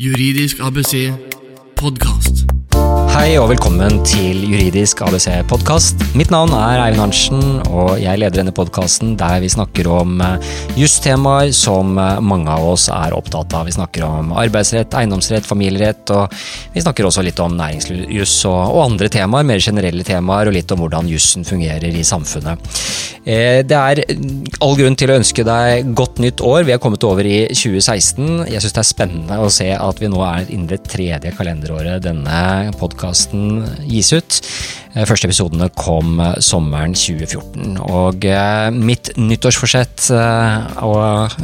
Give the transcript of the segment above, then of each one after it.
Juridisk ABC podkast. Hei og velkommen til Juridisk ABC podkast. Mitt navn er Eivind Arntzen, og jeg leder denne podkasten der vi snakker om eh, justemaer som eh, mange av oss er opptatt av. Vi snakker om arbeidsrett, eiendomsrett, familierett, og vi snakker også litt om næringsjuss og, og andre temaer, mer generelle temaer, og litt om hvordan jussen fungerer i samfunnet. Eh, det er all grunn til å ønske deg godt nytt år. Vi er kommet over i 2016. Jeg syns det er spennende å se at vi nå er inne i det tredje kalenderåret denne podkasten gis ut. Eh, første episodene kom eh, sommeren 2014. Og eh, mitt nyttårsforsett og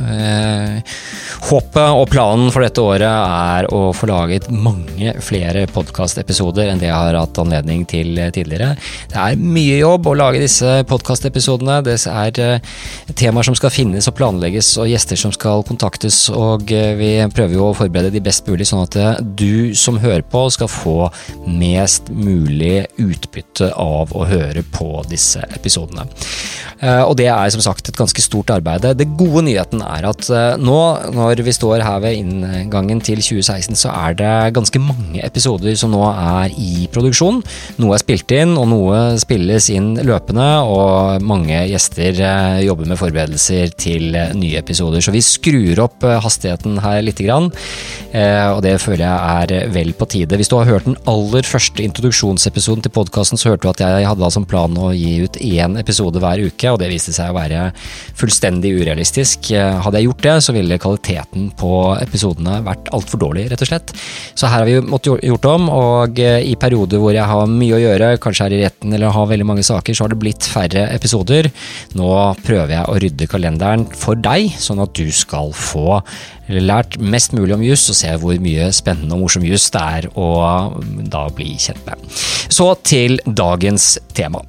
håpet og planen for dette året er å få laget mange flere podkastepisoder enn det jeg har hatt anledning til tidligere. Det er mye jobb å lage disse podkastepisodene. Det er temaer som skal finnes og planlegges, og gjester som skal kontaktes. Og vi prøver jo å forberede de best mulig, sånn at du som hører på, skal få mest mulig utbytte av å høre på disse episodene. Eh, og det er som sagt et ganske stort arbeid. Det gode nyheten er at eh, nå, når vi står her ved inngangen til 2016, så er det ganske mange episoder som nå er i produksjon. Noe er spilt inn, og noe spilles inn løpende, og mange gjester eh, jobber med forberedelser til nye episoder. Så vi skrur opp hastigheten her lite grann, og det føler jeg er vel på tide. Hvis du har hørt den aller første introduksjonsepisoden til podkasten, så hørte du at jeg hadde som plan å gi ut én episode hver uke, og det viste seg å være fullstendig urealistisk. Hadde jeg gjort det, så ville kvaliteten på episodene vært altfor dårlig, rett og slett. Så her har vi måttet gjort om, og i perioder hvor jeg har mye å gjøre, kanskje er i retten eller har veldig mange saker, så har det blitt færre episoder. Nå prøver jeg å rydde kalenderen for deg, sånn at du skal få lært mest mulig om juss og se hvor mye spennende og morsom juss det er å da bli kjent med. Så til dagens tema.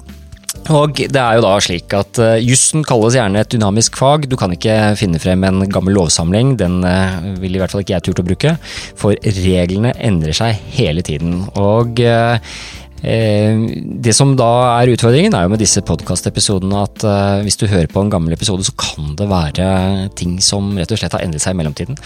Og det er jo da slik at uh, Jussen kalles gjerne et dynamisk fag. Du kan ikke finne frem en gammel lovsamling, den uh, vil i hvert fall ikke jeg turt å bruke. For reglene endrer seg hele tiden. Og Eh, det som da er utfordringen, er jo med disse podkastepisodene at uh, hvis du hører på en gammel episode, så kan det være ting som rett og slett har endret seg i mellomtiden.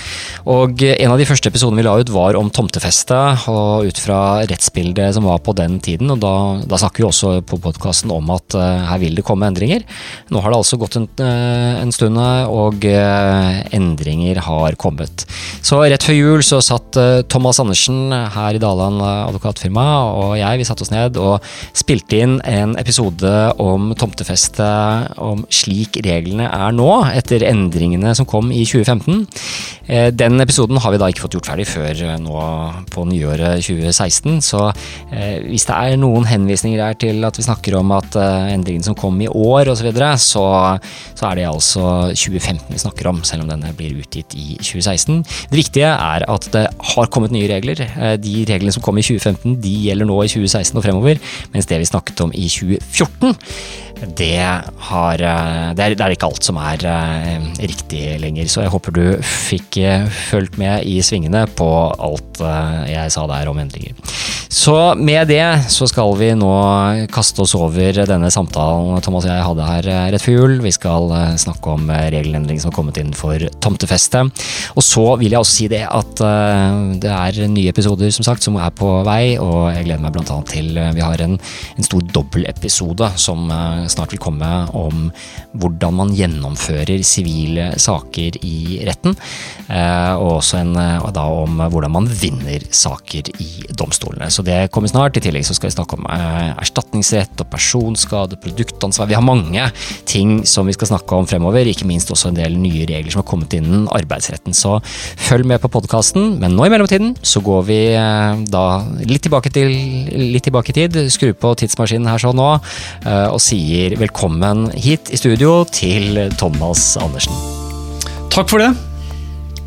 Og en av de første episodene vi la ut, var om tomtefeste, og ut fra rettsbildet som var på den tiden. Og da, da snakker vi også på podkasten om at her vil det komme endringer. Nå har det altså gått en, en stund, og endringer har kommet. Så rett før jul så satt Thomas Andersen her i Daland advokatfirma og jeg vi satt oss ned og spilte inn en episode om tomtefeste, om slik reglene er nå, etter endringene som kom i 2015. Eh, den episoden har vi da ikke fått gjort ferdig før eh, nå på nyåret 2016, så eh, hvis det er noen henvisninger her til at vi snakker om at endringene som kom i år osv., så, videre, så så er det altså 2015 vi snakker om, selv om denne blir utgitt i 2016. Det viktige er at det har kommet nye regler. De reglene som kom i 2015, de gjelder nå i 2016 2016 og fremover, mens det vi snakket om i 2014, det, har, eh, det, er, det er ikke alt som er uh, riktig lenger. Så jeg håper du fikk uh, fulgt med i svingene på alt jeg sa der om endringer. Så med det så skal vi nå kaste oss over denne samtalen Thomas og jeg hadde her rett før jul. Vi skal snakke om regelendring som har kommet inn for tomtefeste. Og så vil jeg også si det at det er nye episoder som sagt som er på vei, og jeg gleder meg annet til Vi har en, en stor dobbeltepisode som snart vil komme om hvordan man gjennomfører sivile saker i retten. Eh, og også en, eh, da om hvordan man vinner saker i domstolene. Så det kommer snart. I tillegg så skal vi snakke om eh, erstatningsrett og personskade, produktansvar. Vi har mange ting som vi skal snakke om fremover, ikke minst også en del nye regler som har kommet innen arbeidsretten. Så følg med på podkasten, men nå i mellomtiden så går vi da litt tilbake, til, litt tilbake i tid, skrur på tidsmaskinen her sånn nå, og sier sier velkommen hit i studio til Thomas Andersen. Takk for det.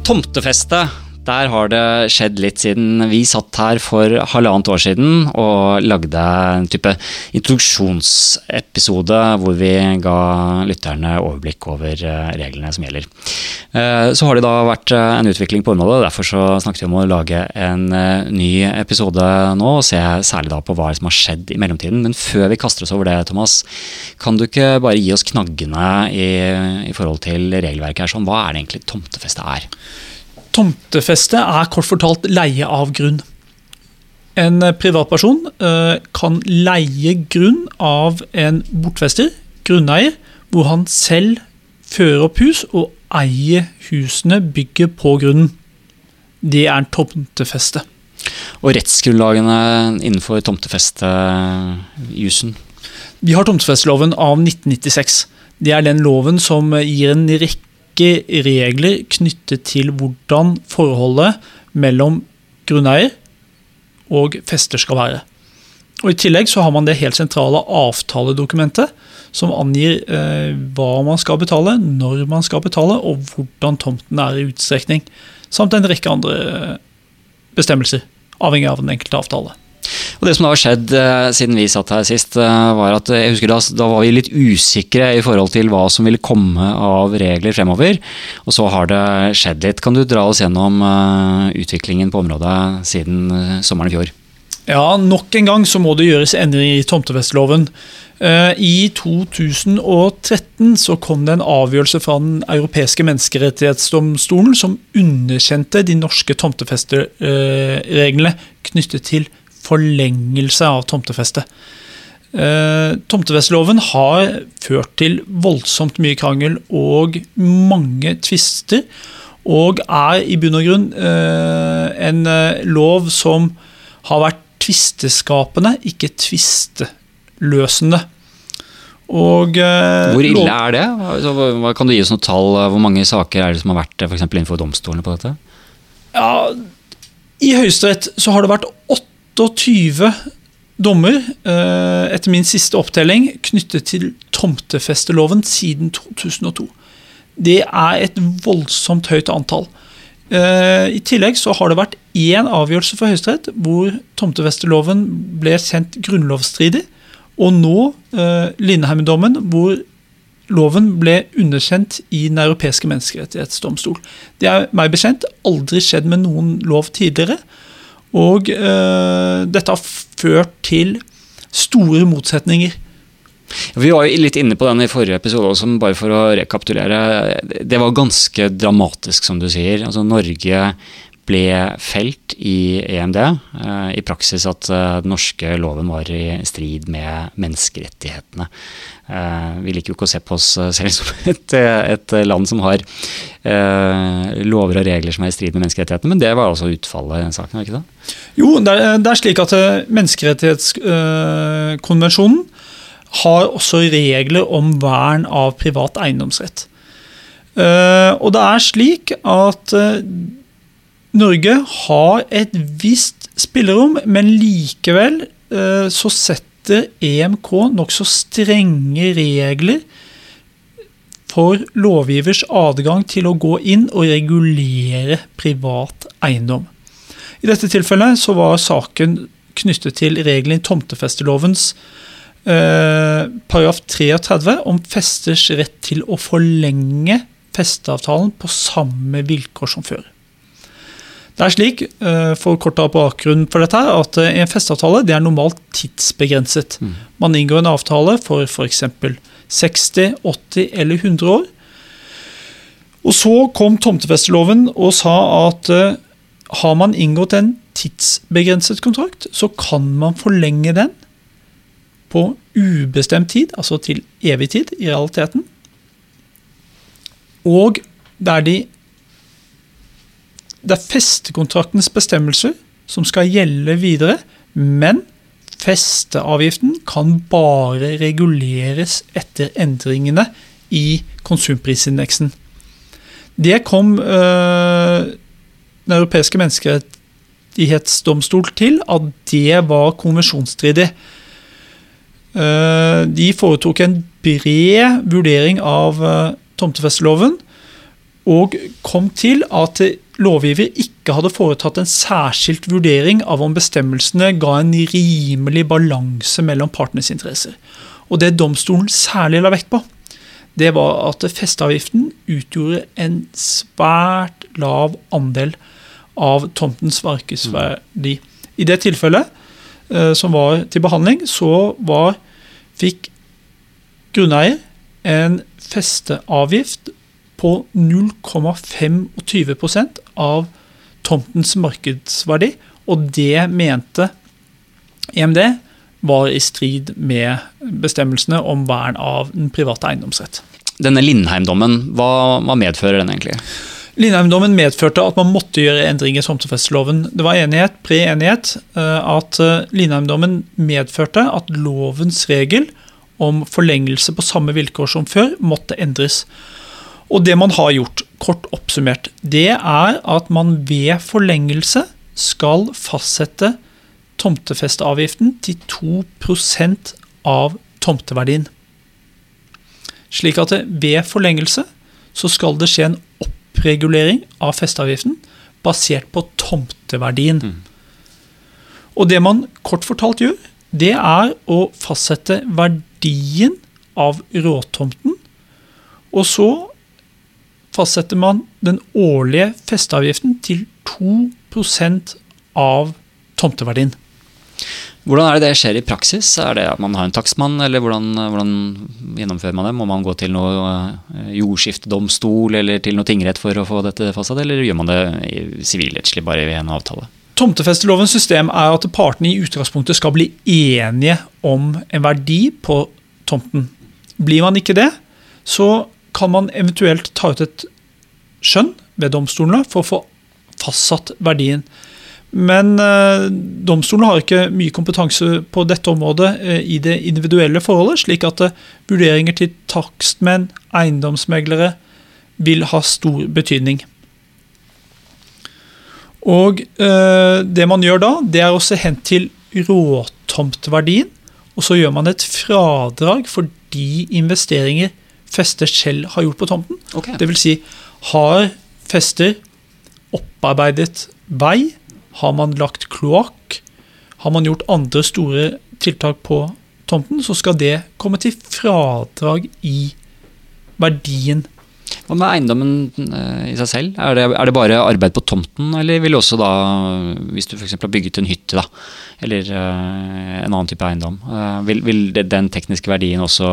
Tomtefeste der har det skjedd litt siden vi satt her for halvannet år siden og lagde en type introduksjonsepisode hvor vi ga lytterne overblikk over eh, reglene som gjelder. Eh, så har det da vært eh, en utvikling på området, derfor så snakket vi om å lage en ny episode nå og se særlig da på hva som har skjedd i mellomtiden. Men før vi kaster oss over det, Thomas, kan du ikke bare gi oss knaggene i, i forhold til regelverket her? Sånn, hva er det egentlig tomtefeste er? Tomtefeste er kort fortalt leie av grunn. En privatperson eh, kan leie grunn av en bortfester, grunneier, hvor han selv fører opp hus og eier husene bygget på grunnen. Det er en tomtefeste. Og rettsgrunnlagene innenfor tomtefestejusen? Vi har tomtefesteloven av 1996. Det er den loven som gir en rekke regler knyttet til hvordan forholdet mellom grunneier og fester skal være. Og I tillegg så har man det helt sentrale avtaledokumentet, som angir eh, hva man skal betale, når man skal betale, og hvordan tomten er i utstrekning. Samt en rekke andre bestemmelser, avhengig av den enkelte avtale. Og Det som har skjedd eh, siden vi satt her sist, eh, var at jeg husker da, da, var vi litt usikre i forhold til hva som ville komme av regler fremover. Og så har det skjedd litt. Kan du dra oss gjennom utviklingen på området siden sommeren i fjor? Ja, nok en gang så må det gjøres endringer i tomtefesteloven. I 2013 så kom det en avgjørelse fra Den europeiske menneskerettighetsdomstolen som underkjente de norske tomtefestereglene knyttet til forlengelse av tomtefeste. Uh, tomtefesteloven har ført til voldsomt mye krangel og mange tvister. Og er i bunn og grunn uh, en uh, lov som har vært tvisteskapende, ikke tvisteløsende. Og, Hvor ille er det? Altså, kan du gi oss noen tall? Hvor mange saker er det som har vært for innenfor domstolene på dette? Ja, I Høyesterett så har det vært åtte 28 dommer, eh, etter min siste opptelling, knyttet til tomtefesteloven siden 2002. Det er et voldsomt høyt antall. Eh, I tillegg så har det vært én avgjørelse for Høyesterett hvor tomtefesteloven ble kjent grunnlovsstridig. Og nå eh, Lindheim-dommen, hvor loven ble underkjent i Den europeiske menneskerettighetsdomstol. Det er meg bekjent aldri skjedd med noen lov tidligere. Og uh, dette har ført til store motsetninger. Vi var jo litt inne på den i forrige episode, også, bare for å rekapitulere. Det var ganske dramatisk, som du sier. Altså, Norge ble felt i EMD. Eh, I praksis at eh, den norske loven var i strid med menneskerettighetene. Eh, vi liker jo ikke å se på oss selv som et, et land som har lover og regler som er i strid med menneskerettighetene, men det var altså utfallet i den saken, ikke det? Jo, det er, slik at menneskerettighetskonvensjonen har også regler om vern av privat eiendomsrett. Og det er slik at Norge har et visst spillerom, men likevel eh, så setter EMK nokså strenge regler for lovgivers adgang til å gå inn og regulere privat eiendom. I dette tilfellet så var saken knyttet til reglene i tomtefestelovens eh, paragraf 33 om festers rett til å forlenge festeavtalen på samme vilkår som før. Det er slik, eh, for kort av bakgrunnen for dette, at eh, en festeavtale det er normalt tidsbegrenset. Mm. Man inngår en avtale for f.eks. 60, 80 eller 100 år. Og så kom tomtefesteloven og sa at uh, har man inngått en tidsbegrenset kontrakt, så kan man forlenge den på ubestemt tid, altså til evig tid i realiteten. Og der de det er festekontraktens bestemmelser som skal gjelde videre, men festeavgiften kan bare reguleres etter endringene i konsumprisindeksen. Det kom øh, Den europeiske menneskerettighetsdomstol til at det var konvensjonsstridig. Uh, de foretok en bred vurdering av uh, tomtefesteloven og kom til at lovgiver ikke hadde foretatt en særskilt vurdering av om bestemmelsene ga en rimelig balanse mellom partenes interesser. Og Det domstolen særlig la vekt på, det var at festeavgiften utgjorde en svært lav andel av tomtens markedsverdi. I det tilfellet eh, som var til behandling, så var, fikk grunneier en festeavgift på 0,25 av tomtens markedsverdi, og det mente EMD var i strid med bestemmelsene om vern av den private eiendomsrett. Denne Lindheim-dommen, hva, hva medfører den egentlig? Lindheim-dommen medførte at man måtte gjøre endringer i tomtefesteloven. Det var enighet, bred enighet eh, at eh, Lindheim-dommen medførte at lovens regel om forlengelse på samme vilkår som før måtte endres. Og det man har gjort, kort oppsummert, det er at man ved forlengelse skal fastsette tomtefesteavgiften til 2 av tomteverdien. Slik at ved forlengelse så skal det skje en oppregulering av festeavgiften basert på tomteverdien. Mm. Og det man kort fortalt gjør, det er å fastsette verdien av råtomten. Og så fastsetter man den årlige festeavgiften til 2% av tomteverdien. Hvordan er det det skjer i praksis? Er det at man har en takstmann, eller hvordan, hvordan gjennomfører man det? Må man gå til noe eh, jordskiftedomstol eller til noe tingrett for å få dette fastsatt, eller gjør man det sivilrettslig bare ved en avtale? Tomtefestelovens system er at partene i utgangspunktet skal bli enige om en verdi på tomten. Blir man ikke det, så kan man eventuelt ta ut et skjønn ved domstolene for å få fastsatt verdien. Men eh, domstolen har ikke mye kompetanse på dette området eh, i det individuelle forholdet, slik at eh, vurderinger til takstmenn, eiendomsmeglere, vil ha stor betydning. Og eh, det man gjør da, det er å se hen til råtomtverdien, og så gjør man et fradrag for de investeringer fester selv har gjort på tomten. Okay. Det vil si, har fester opparbeidet vei? Har man lagt kloakk? Har man gjort andre store tiltak på tomten, så skal det komme til fradrag i verdien. Hva med eiendommen eh, i seg selv? Er det, er det, bare arbeid på tomten, eller vil også da, hvis du f.eks. har bygget en hytte, da, eller uh, en annen type eiendom, uh, vil, vil den tekniske verdien også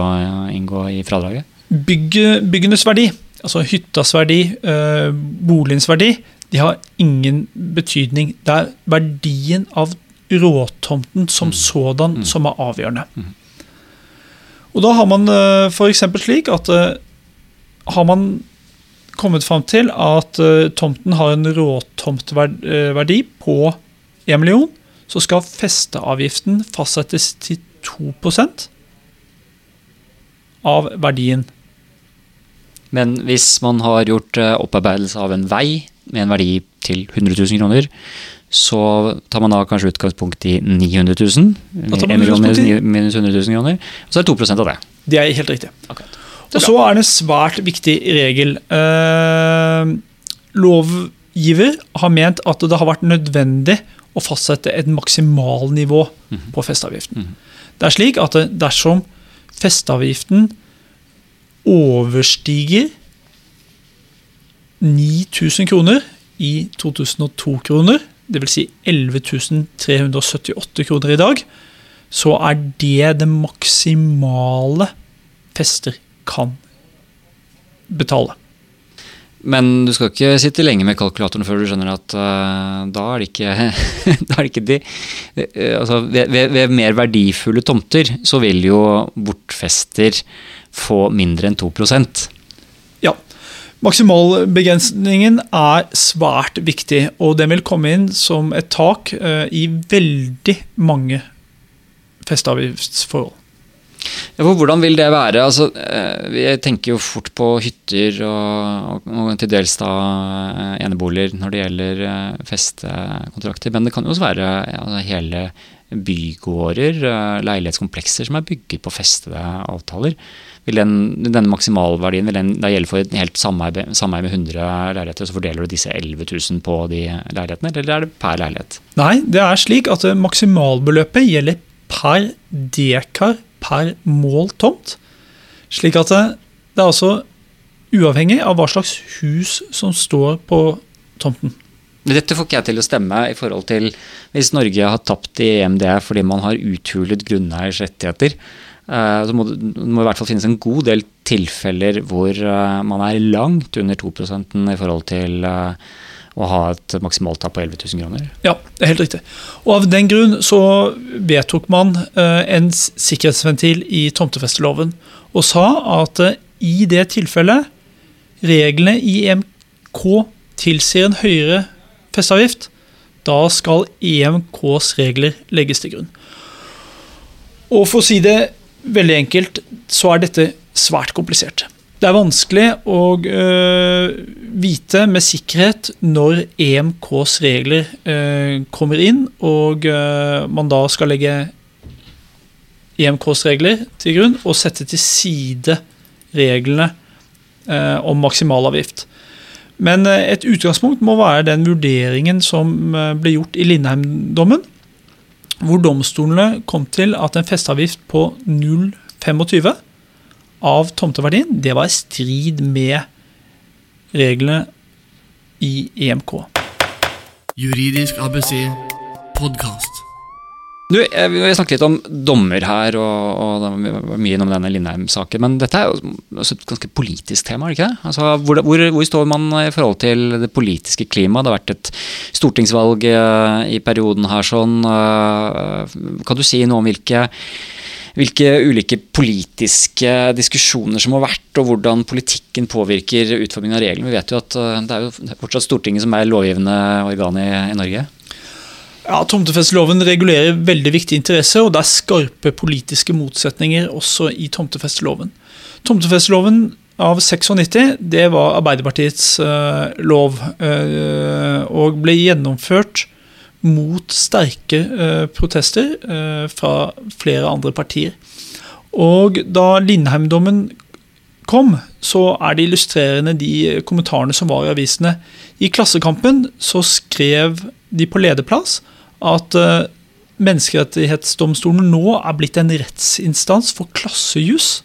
inngå i fradraget? Bygge, byggenes verdi, altså hyttas verdi, boligens verdi, de har ingen betydning. Det er verdien av råtomten som mm. sådan mm. som er avgjørende. Mm. Og da har man eh, f.eks. slik at uh, har man kommet fram til at tomten har en råtomtverdi på 1 million, så skal festeavgiften fastsettes til 2% av verdien. Men hvis man har gjort opparbeidelse av en vei med en verdi til 100 000 kroner, så tar man da kanskje utgangspunkt i 900 000. 1 million minus 100 000 kroner. Og så er det 2 av det. Det er helt riktig. Okay. Og så er det en svært viktig regel. Uh, lovgiver har ment at det har vært nødvendig å fastsette et maksimalnivå mm -hmm. på festeavgiften. Mm -hmm. Det er slik at dersom festeavgiften overstiger 9000 kroner i 2002-kroner, dvs. Si 11.378 kroner i dag, så er det det maksimale fester kan betale. Men du skal ikke sitte lenge med kalkulatoren før du skjønner at uh, da er det ikke, da er det ikke de uh, altså, ved, ved, mer verdifulle tomter så vil jo bortfester få mindre enn 2 Ja. Maksimalbegrensningen er svært viktig, og den vil komme inn som et tak eh, i veldig mange festeavgiftsforhold. Ja, hvordan vil det være? Altså, eh, jeg tenker jo fort på hytter og, og til dels da eh, eneboliger når det gjelder festekontrakter. Men det kan jo også være altså, hele bygårder, leilighetskomplekser som er bygget på festede avtaler vil den, denne maksimalverdien vil den da gjelde for et helt sameie, med 100 leiligheter, så fordeler du disse 11 000 på de leilighetene, eller er det per leilighet? Nei, det er slik at maksimalbeløpet gjelder per dekar per mål tomt. Slik at det, det er altså uavhengig av hva slags hus som står på tomten. Dette får ikke jeg til å stemme i forhold til hvis Norge har tapt i EMD fordi man har uthulet grunneiers rettigheter. Eh, så må det, må i hvert fall finnes en god del tilfeller hvor eh, man er langt under 2% i forhold til eh, å ha et maksimaltap på 11 000 kroner? Ja, det er helt riktig. Og Av den grunn så vedtok man en sikkerhetsventil i tomtefesteloven og sa at i det tilfellet reglene i EMK tilsier en høyere festeavgift, da skal EMKs regler legges til grunn. Og for å si det veldig enkelt, så er dette svært komplisert. Det er vanskelig å øh, vite med sikkerhet når EMKs regler øh, kommer inn, og øh, man da skal legge EMKs regler til grunn og sette til side reglene om maksimalavgift. Men et utgangspunkt må være den vurderingen som ble gjort i Lindheim-dommen, hvor domstolene kom til at en festeavgift på 0,25 av tomteverdien, det var i strid med reglene i EMK. Juridisk ABC podkast. Du, eh, Vi snakket litt om dommer her, og, og det var mye innom denne Lindheim-saken. Men dette er jo et ganske politisk tema, er det ikke det? Altså, hvor, hvor, hvor står man i forhold til det politiske klimaet? Det har vært et stortingsvalg eh, i perioden her. sånn. eh, Kan du si noe om hvilke, hvilke ulike politiske diskusjoner som har vært, og hvordan politikken påvirker utformingen av reglene? Vi vet jo at det er jo fortsatt Stortinget som er lovgivende organ i, i Norge. Ja, Tomtefesteloven regulerer veldig viktige interesser, og det er skarpe politiske motsetninger også i tomtefesteloven. Tomtefesteloven av 96 det var Arbeiderpartiets uh, lov, uh, og ble gjennomført mot sterke uh, protester fra flere andre partier. Og da Lindheim-dommen kom, så er det illustrerende de kommentarene som var i avisene. I Klassekampen så skrev de på lederplass at eh, Menneskerettighetsdomstolen nå er blitt en rettsinstans for klassejuss,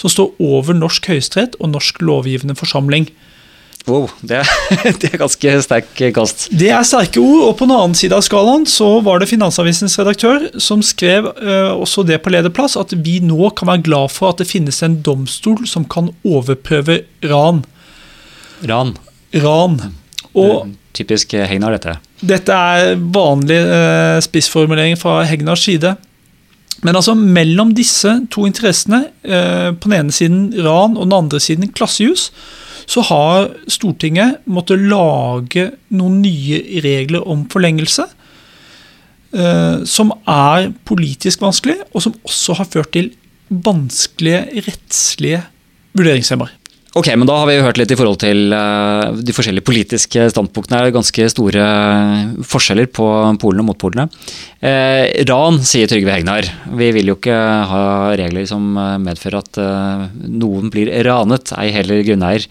som står over norsk høyesterett og norsk lovgivende forsamling. Wow, det, det er ganske sterk kast. Det er sterke ord, og på den annen side av skalaen så var det Finansavisens redaktør som skrev eh, også det på lederplass, at vi nå kan være glad for at det finnes en domstol som kan overprøve ran. Ran. Ran. Og Typisk Hegnar, dette. dette er vanlig eh, spissformulering fra Hegnars side. Men altså mellom disse to interessene, eh, på den ene siden ran og den andre siden klassejus, så har Stortinget måttet lage noen nye regler om forlengelse. eh, som er politisk vanskelig, og som også har ført til vanskelige rettslige vurderingshemmer. Ok, men da har vi jo hørt litt i forhold til eh, de forskjellige politiske standpunktene. Det er ganske store forskjeller på polene og motpolene. Eh, ran, sier Trygve Hegnar. Vi vil jo ikke ha regler som eh, medfører at eh, noen blir ranet, ei heller grunneier.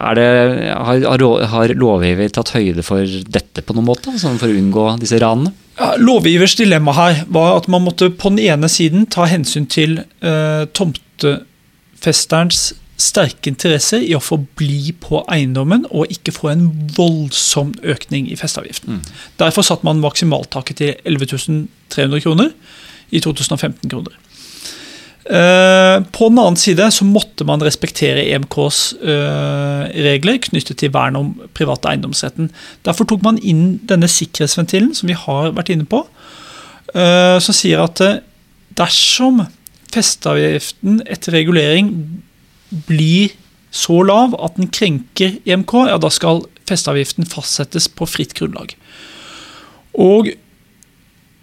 Er det, har, har lovgiver tatt høyde for dette på noen måte, sånn for å unngå disse ranene? Ja, lovgivers dilemma her var at man måtte på den ene siden ta hensyn til eh, tomtefesterens sterke interesse i å få bli på eiendommen og ikke få en voldsom økning i festeavgiften. Derfor satte man maksimaltaket til 11 300 kroner i 2015-kroner. Eh, på den annen side så måtte man respektere EMKs eh, regler knyttet til vern om private eiendomsretten. Derfor tok man inn denne sikkerhetsventilen som vi har vært inne på, eh, som sier at dersom festeavgiften etter regulering blir så lav at den krenker EMK, ja da skal festeavgiften fastsettes på fritt grunnlag. Og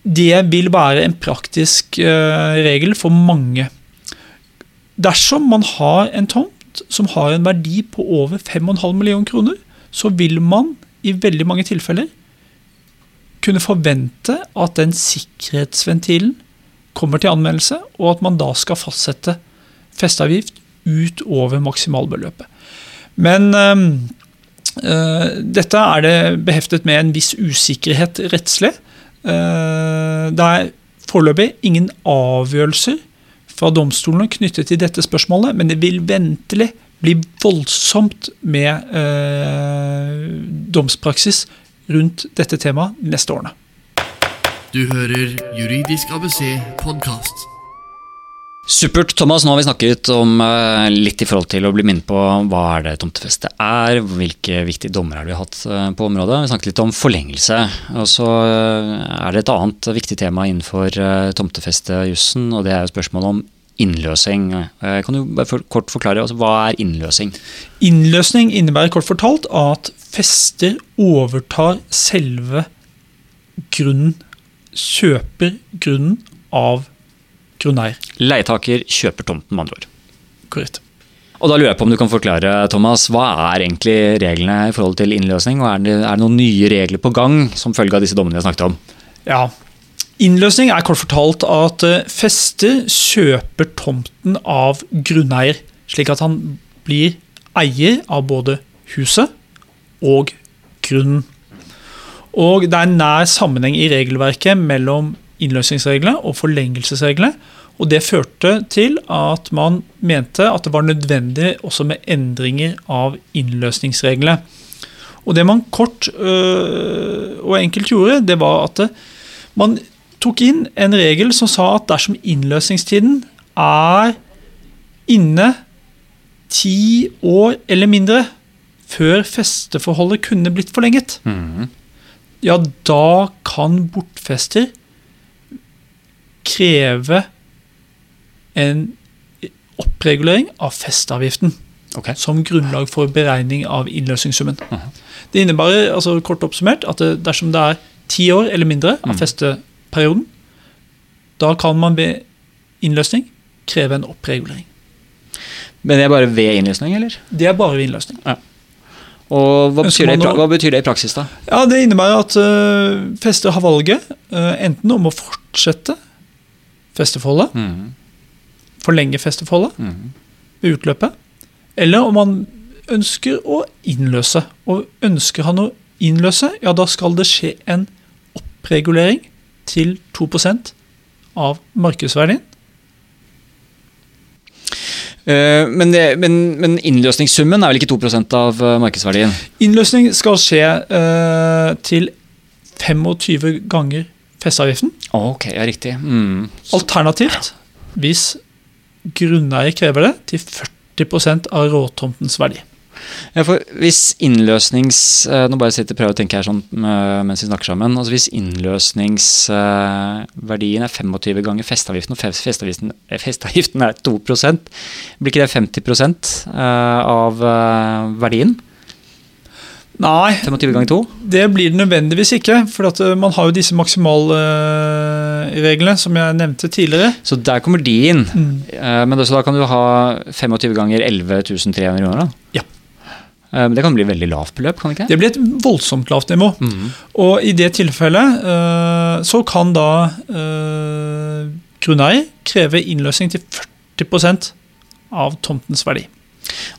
det vil være en praktisk eh, regel for mange. Dersom man har en tomt som har en verdi på over 5,5 millioner kroner, så vil man i veldig mange tilfeller kunne forvente at den sikkerhetsventilen kommer til anmeldelse, og at man da skal fastsette festeavgift utover maksimalbeløpet. Men eh, eh, dette er det beheftet med en viss usikkerhet rettslig. Eh, det er foreløpig ingen avgjørelser fra domstolene knyttet til dette spørsmålet, men det vil ventelig bli voldsomt med eh, domspraksis rundt dette temaet neste årene. Du hører Juridisk ABC podkast. Supert. Thomas, nå har vi snakket om eh, litt i forhold til å bli minnet på hva er det tomtefeste er, hvilke viktige dommer er det vi har hatt eh, på området. Vi snakket litt om forlengelse. Og så eh, er det et annet viktig tema innenfor tomtefestejussen, og det er jo spørsmålet om innløsing. kan du bare kort forklare, altså, hva er innløsing? Innløsning innebærer kort fortalt at fester overtar selve grunnen, kjøper grunnen av grunneier. Leietaker kjøper tomten, med andre ord. Korrekt. Og da lurer jeg på om du kan forklare, Thomas, Hva er egentlig reglene i forhold til innløsning? Og er det, er det noen nye regler på gang som følge av disse dommene vi har snakket om? Ja, Innløsning er kort fortalt at eh, fester kjøper tomten av grunneier, slik at han blir eier av både huset og grunnen. Og det er nær sammenheng i regelverket mellom innløsningsreglene og forlengelsesreglene. Og Det førte til at man mente at det var nødvendig også med endringer av innløsningsreglene. Og Det man kort øh, og enkelt gjorde, det var at det, man tok inn en regel som sa at dersom innløsningstiden er inne ti år eller mindre før festeforholdet kunne blitt forlenget, mm. ja, da kan bortfester kreve en oppregulering av festeavgiften. Okay. Som grunnlag for beregning av innløsningssummen. Uh -huh. Det innebærer altså, kort oppsummert at det, dersom det er ti år eller mindre av mm. festeperioden, da kan man ved innløsning kreve en oppregulering. Men det er bare ved innløsning, eller? Det er bare ved innløsning. Ja. Og hva betyr, det, hva betyr, det, i praksis, da? Ja, Det innebærer at uh, fester har valget uh, enten om å fortsette festeforholdet. Mm. Forlenge festeforholdet mm. ved utløpet. Eller om man ønsker å innløse. Og ønsker han å innløse, ja da skal det skje en oppregulering til 2% av markedsverdien. Eh, men, det, men, men, innløsningssummen er vel ikke 2% av eh, markedsverdien? Innløsning skal skje uh, til 25 ganger festeavgiften. Ok, ja, riktig. Mm. Alternativt, hvis grunneier krever det, til 40% av råtomtens verdi. Ja, for hvis innløsnings... Eh, nå bare sitter prøver å tenke her sånn eh, mens vi snakker sammen. altså Hvis innløsningsverdien er 25 ganger festeavgiften, og festeavgiften, festeavgiften er 2 blir ikke det 50% av verdien? Nei, 25 ganger 2? det blir det nødvendigvis ikke. For eh, man har jo disse maksimalreglene som jeg nevnte tidligere. Så der kommer de inn. Mm. Eh, men da kan du ha 25 ganger 11 300 kroner? da? Ja. Eh, det kan bli veldig lavt beløp? kan Det ikke? Det blir et voldsomt lavt nivå. Mm. Og i det tilfellet så kan da grunneier kreve innløsning til 40% av tomtens verdi.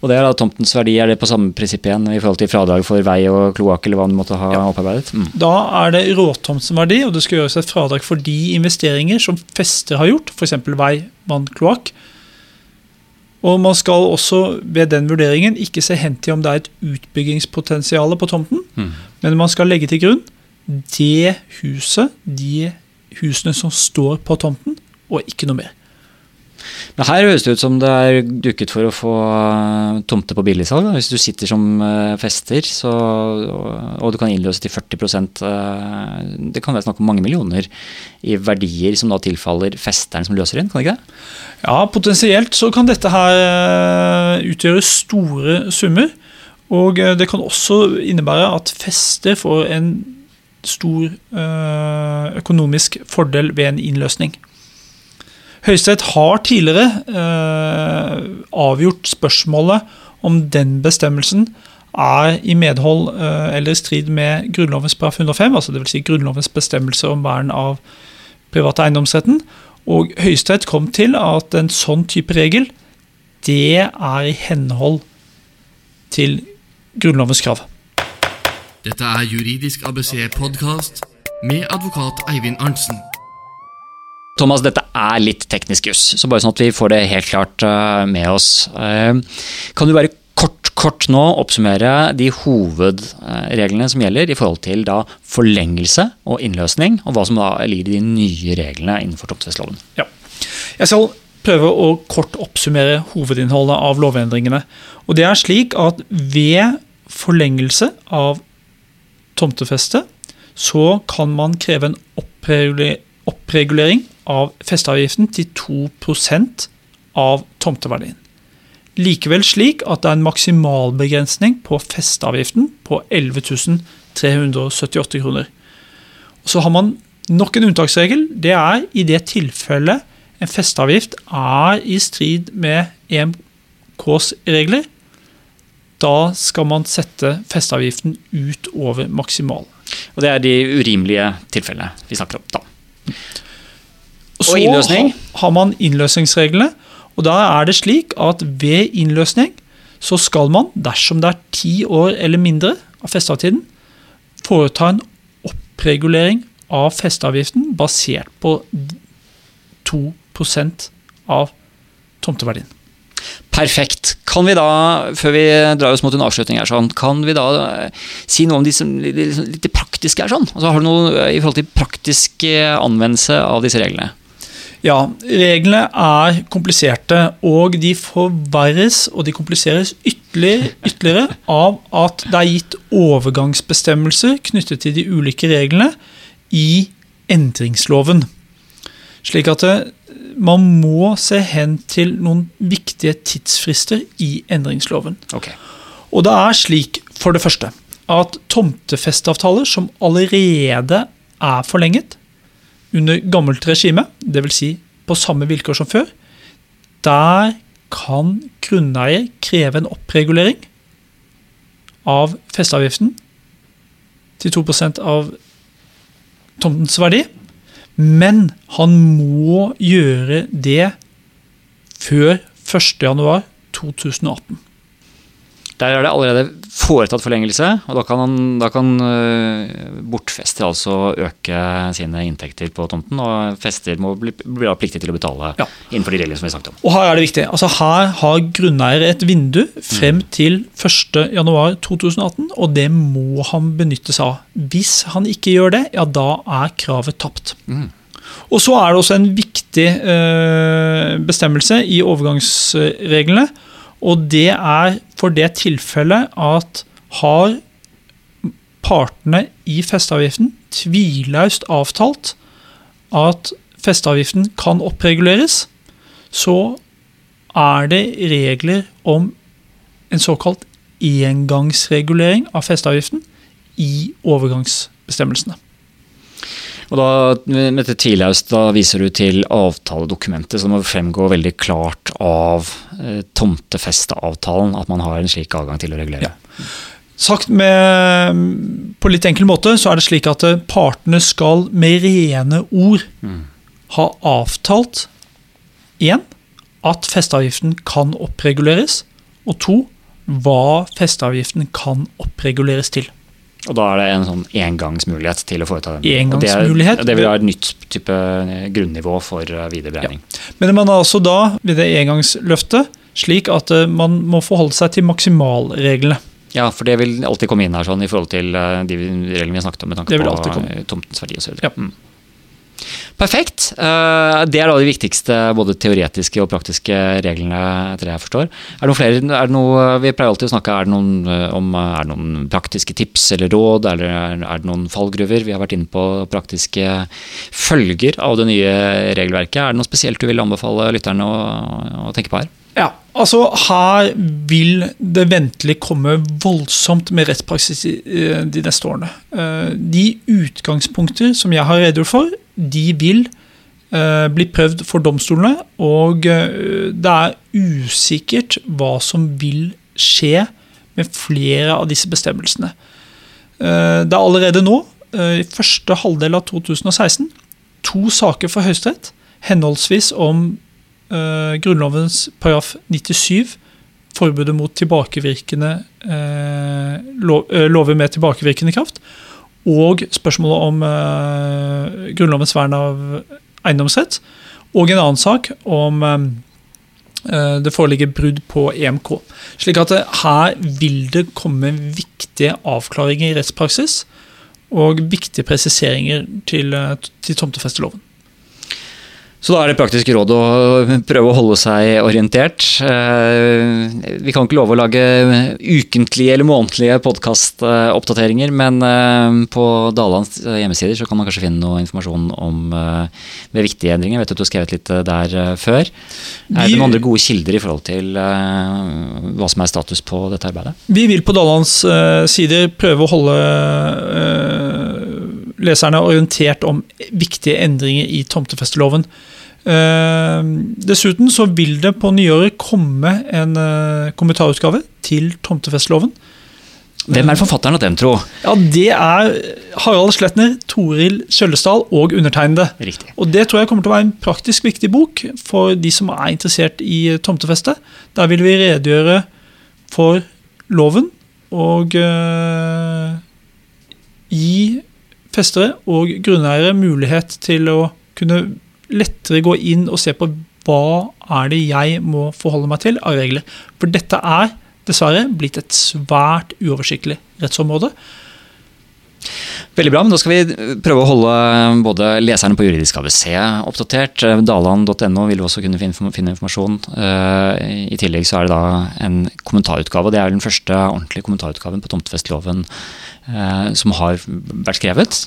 Og det er da tomtens verdi, er det på samme prinsipp igjen i forhold til fradrag for vei og kloakk eller hva du måtte ha ja. opparbeidet? Mm. Da er det råtomtens verdi, og det skal gjøres et fradrag for de investeringer som fester har gjort, f.eks. vei, vann, kloakk. Og man skal også ved den vurderingen ikke se hen til om det er et utbyggingspotensial på tomten, mm. men man skal legge til grunn det huset, de husene som står på tomten, og ikke noe mer. Men her høres det ut som det er dukket for å få eh, tomte på billigsalg. Hvis du sitter som eh, fester så, og du kan innløse til 40 eh, Det kan være snakk om mange millioner i verdier som da tilfaller festeren som løser inn, kan det ikke det? Ja, potensielt så kan dette her utgjøre store summer. Og det kan også innebære at fester får en stor økonomisk fordel ved en innløsning. Høyesterett har tidligere eh, avgjort spørsmålet om den bestemmelsen er i medhold eh, eller i strid med Grunnlovens § 105, altså dvs. Si Grunnlovens bestemmelse om vern av private eiendomsretten. Og Høyesterett kom til at en sånn type regel det er i henhold til Grunnlovens krav. Dette er Juridisk ABC-podkast med advokat Eivind Arntzen. Thomas, dette er litt teknisk juss, så bare sånn at vi får det helt klart eh, med oss. Eh, kan du bare kort, kort nå oppsummere de hovedreglene som gjelder i forhold til da forlengelse og innløsning, og hva som da ligger i de nye reglene innenfor tomtefesteloven? Ja. Jeg skal prøve å kort oppsummere hovedinnholdet av lovendringene. Og det er slik at ved forlengelse av tomtefeste så kan man kreve en oppregulering, oppregulering av festeavgiften til 2% av tomteverdien. Likevel slik at det er en maksimalbegrensning på festeavgiften på 11 378 kroner. Så har man nok en unntaksregel. Det er i det tilfellet en festeavgift er i strid med EMKs regler. Da skal man sette festeavgiften utover maksimal. Og det er de urimelige tilfellene vi snakker om. da. Og innløsning? har, man innløsningsreglene. Og da er det slik at ved innløsning så skal man, dersom det er ti år eller mindre av festeavtiden, foreta en oppregulering av festeavgiften basert på 2% av tomteverdien. Perfekt. Kan vi da, før vi drar oss mot en avslutning her, sånn, kan vi da eh, si noe om de, litt praktiske er sånn? Altså, har du noe i forhold til praktisk eh, anvendelse av disse reglene? Ja, reglene er kompliserte, og de forverres og de kompliseres ytterligere, ytterligere av at det er gitt overgangsbestemmelser knyttet til de ulike reglene i endringsloven. Slik at eh, man må se hen til noen viktige tidsfrister i endringsloven. Okay. Og det er slik, for det første, at tomtefesteavtaler som allerede er forlenget, under gammelt regime, dvs. Si på samme vilkår som før, der kan grunneier kreve en oppregulering av festeavgiften til 2% av tomtens verdi. Men han må gjøre det før 1.1.2018. Der er det allerede foretatt forlengelse, og da kan, da kan uh, bortfester altså øke sine inntekter på tomten, og fester må bli, bli pliktig til å betale ja. innenfor de reglene som vi snakket om. Og Her er det viktig. Altså Her har grunneier et vindu frem mm. til 1.1.2018, og det må han benytte seg av. Hvis han ikke gjør det, ja da er kravet tapt. Mm. Og Så er det også en viktig uh, bestemmelse i overgangsreglene og det er for det tilfellet at har partene i festeavgiften tvilaust avtalt at festeavgiften kan oppreguleres, så er det regler om en såkalt engangsregulering av festeavgiften i overgangsbestemmelsene. Og da, med dette tviløst, da viser du til avtaledokumentet som må fremgå veldig klart av eh, tomtefesteavtalen at man har en slik adgang til å regulere. Ja. Sagt med, på litt enkel måte, så er det slik at eh, partene skal med rene ord mm. ha avtalt én at festeavgiften kan oppreguleres, og to hva festeavgiften kan oppreguleres til. Og da er det en sånn engangsmulighet til å foreta den. Engangsmulighet. Det, det vil være et nytt type grunnivå for eh, videre beregning. Ja. Men man er altså da ved det engangsløftet slik at eh, man må forholde seg til maksimalreglene. Ja, for det vil alltid komme inn her sånn i forhold til eh, de reglene vi har snakket om med tanke på tomtens verdi osv. Ja. Mm. Perfekt. Eh, det er da de viktigste både teoretiske og praktiske reglene, etter det jeg forstår. Er det noen flere, er det noe, Vi pleier alltid å snakke er det noen, eh, om er det noen praktiske tips eller råd, eller er det noen fallgruver? Vi har vært inne på praktiske følger av det nye regelverket. Er det noe spesielt du vil anbefale lytterne å, å tenke på her? Ja, altså Her vil det ventelig komme voldsomt med rettspraksis eh, de neste årene. De utgangspunkter som jeg har redegjort for, de vil uh, bli prøvd for domstolene, og uh, det er usikkert hva som vil skje med flere av disse bestemmelsene. Uh, det er allerede nå, i første halvdel av 2016, to saker for Høyesterett, henholdsvis om Grunnlovens paragraf 97, forbudet mot tilbakevirkende lover med tilbakevirkende kraft, og spørsmålet om eh, Grunnlovens vern av eiendomsrett. Og en annen sak om eh, det foreligger brudd på EMK. Slik at uh, her vil det komme viktige avklaringer i rettspraksis og viktige presiseringer til, til tomtefesteloven. Så da er det praktiske råd å prøve å holde seg orientert. Eh, vi kan ikke love å lage ukentlige eller månedlige podkastoppdateringer, men eh, på Dalands hjemmesider så kan man kanskje finne noe informasjon om eh, ved viktige endringer. Jeg vet at du har skrevet litt der før. Er det noen andre gode kilder i forhold til hva som er status på dette arbeidet? Vi vil på Dalands sider prøve å holde leserne orientert om viktige endringer i tomtefesteloven. Uh, dessuten så vil det på nyåret komme en uh, kommentarutgave til tomtefesteloven. Hvem er forfatteren av den, tro? Ja, Det er Harald Sletner, Toril Kjøllesdal og undertegnede. Riktig. Og Det tror jeg kommer til å være en praktisk viktig bok for de som er interessert i tomtefeste. Der vil vi redegjøre for loven og uh, gi festere og grunneiere mulighet til å kunne lettere gå inn og se på hva er det jeg må forholde meg til av regler. For dette er dessverre blitt et svært uoversiktlig rettsområde. Veldig bra, men Da skal vi prøve å holde både leserne på Juridisk ABC oppdatert. Daland.no vil også kunne finne informasjon. Eh, I tillegg så er det da en kommentarutgave. og Det er den første ordentlige kommentarutgaven på tomtefestloven eh, som har vært skrevet.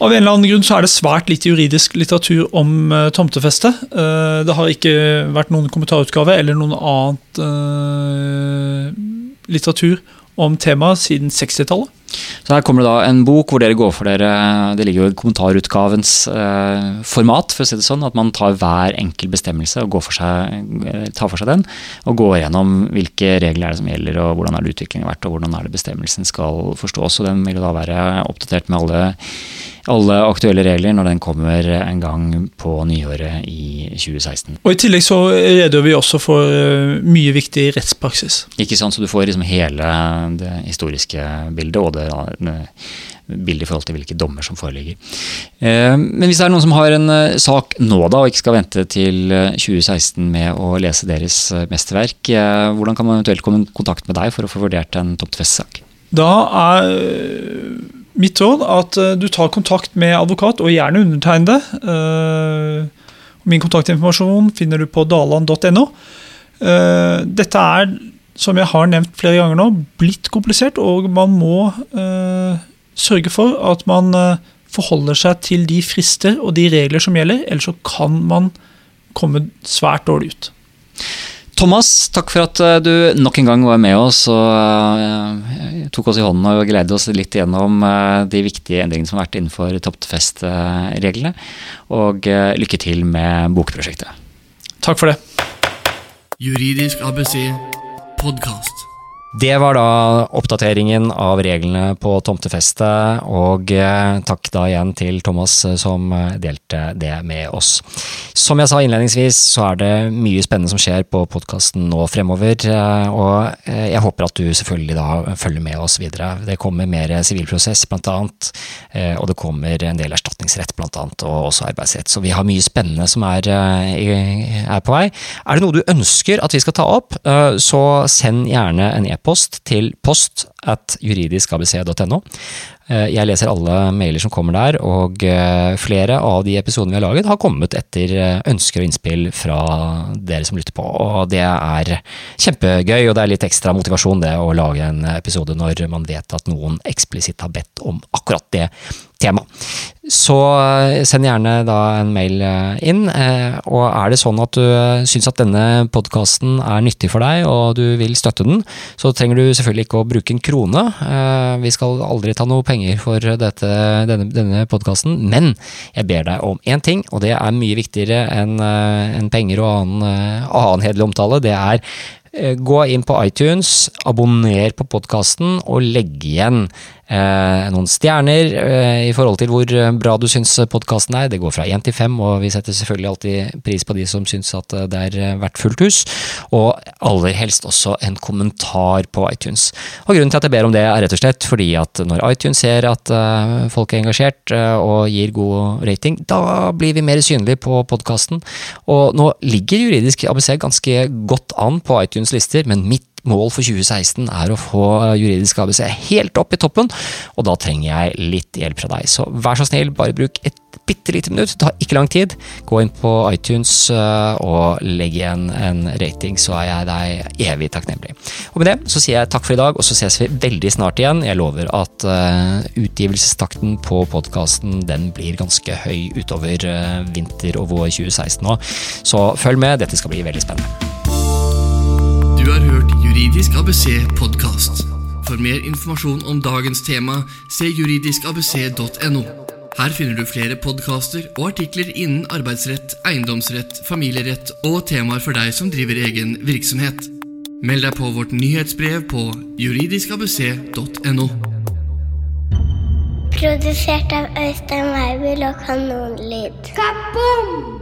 Av en eller annen grunn så er det svært lite juridisk litteratur om tomtefeste. Det har ikke vært noen kommentarutgave eller noen annet litteratur om temaet siden 60-tallet. Så Her kommer det da en bok hvor dere går for dere Det ligger jo i kommentarutgavens eh, format, for å si det sånn. At man tar hver enkel bestemmelse og for seg, eh, tar for seg den. Og går gjennom hvilke regler er det som gjelder, og hvordan er det utviklingen har vært, og hvordan er det bestemmelsen skal forstås. Og den vil da være oppdatert med alle alle aktuelle regler når den kommer en gang på nyåret i 2016. Og I tillegg så redegjør vi også for eh, mye viktig rettspraksis. Ikke sant, Så du får liksom hele det historiske bildet og det, det bildet i forhold til hvilke dommer som foreligger. Eh, men hvis det er noen som har en eh, sak nå da, og ikke skal vente til 2016 med å lese deres mesterverk, hvordan kan man eventuelt komme i kontakt med deg for å få vurdert en topptvestsak? Da er mitt råd at eh, du tar kontakt med advokat, og gjerne undertegnede. Eh, min kontaktinformasjon finner du på daland.no. Eh, dette er, som jeg har nevnt flere ganger nå, blitt komplisert, og man må sørge for at man forholder seg til de frister og de regler som gjelder, ellers så kan man komme svært dårlig ut. Thomas, takk for at eh, du nok en gang var med oss og uh, tok oss i hånden og gledet oss litt gjennom uh, de viktige endringene som har vært innenfor Toppfest-reglene. Og uh, lykke til med bokprosjektet. Takk for det. Juridisk ABC podkast. Det var da oppdateringen av reglene på tomtefestet, og eh, takk da igjen til Thomas eh, som eh, delte det med oss. Som jeg sa innledningsvis, så er det mye spennende som skjer på podkasten nå fremover, og jeg håper at du selvfølgelig da følger med oss videre. Det kommer mer sivilprosess, blant annet, og det kommer en del erstatningsrett, blant annet, og også arbeidsrett. Så vi har mye spennende som er, er på vei. Er det noe du ønsker at vi skal ta opp, så send gjerne en e e-post til post at juridiskabc.no. Eh, jeg leser alle mailer som kommer der, og eh, flere av de episodene vi har laget har kommet etter eh, ønsker og innspill fra dere som lytter på. Og det er kjempegøy, og det er litt ekstra motivasjon det å lage en episode når man vet at noen eksplisitt har bedt om akkurat det tema. Så eh, send gjerne da en mail eh, inn. Eh, og er det sånn at du syns at denne podkasten er nyttig for deg, og du vil støtte den, så trenger du selvfølgelig ikke å bruke en krone. Vi skal aldri ta noe penger for dette, denne, denne podkasten, men jeg ber deg om én ting, og det er mye viktigere enn en penger og annen, annen hederlig omtale. Det er Gå inn på iTunes, abonner på podkasten og legg igjen Eh, noen stjerner eh, i forhold til hvor eh, bra du syns podkasten er. Det går fra én til fem, og vi setter selvfølgelig alltid pris på de som syns at det er verdt fullt hus. Og aller helst også en kommentar på iTunes. Og Grunnen til at jeg ber om det, er rett og slett fordi at når iTunes ser at folk er engasjert og gir god rating, da blir vi mer synlige på podkasten. Og nå ligger Juridisk ABC ganske godt an på iTunes lister, men mitt mål for 2016 er å få juridisk ABC helt opp i toppen, og da trenger jeg litt hjelp fra deg. Så vær så snill, bare bruk et bitte lite minutt, det tar ikke lang tid. Gå inn på iTunes eh, og legg igjen en rating, så er jeg deg evig takknemlig. Og med det så sier jeg takk for i dag, og så ses vi veldig snart igjen. Jeg lover at uh, utgivelsestakten på podkasten den blir ganske høy utover uh, vinter og vår 2016 nå, så følg med, dette skal bli veldig spennende. Du har hørt Juridisk ABC podkast. For mer informasjon om dagens tema, se juridiskabc.no. Her finner du flere podkaster og artikler innen arbeidsrett, eiendomsrett, familierett og temaer for deg som driver egen virksomhet. Meld deg på vårt nyhetsbrev på juridiskabc.no. Produsert av Øystein Weibel og Kanonlyd. Kaboom!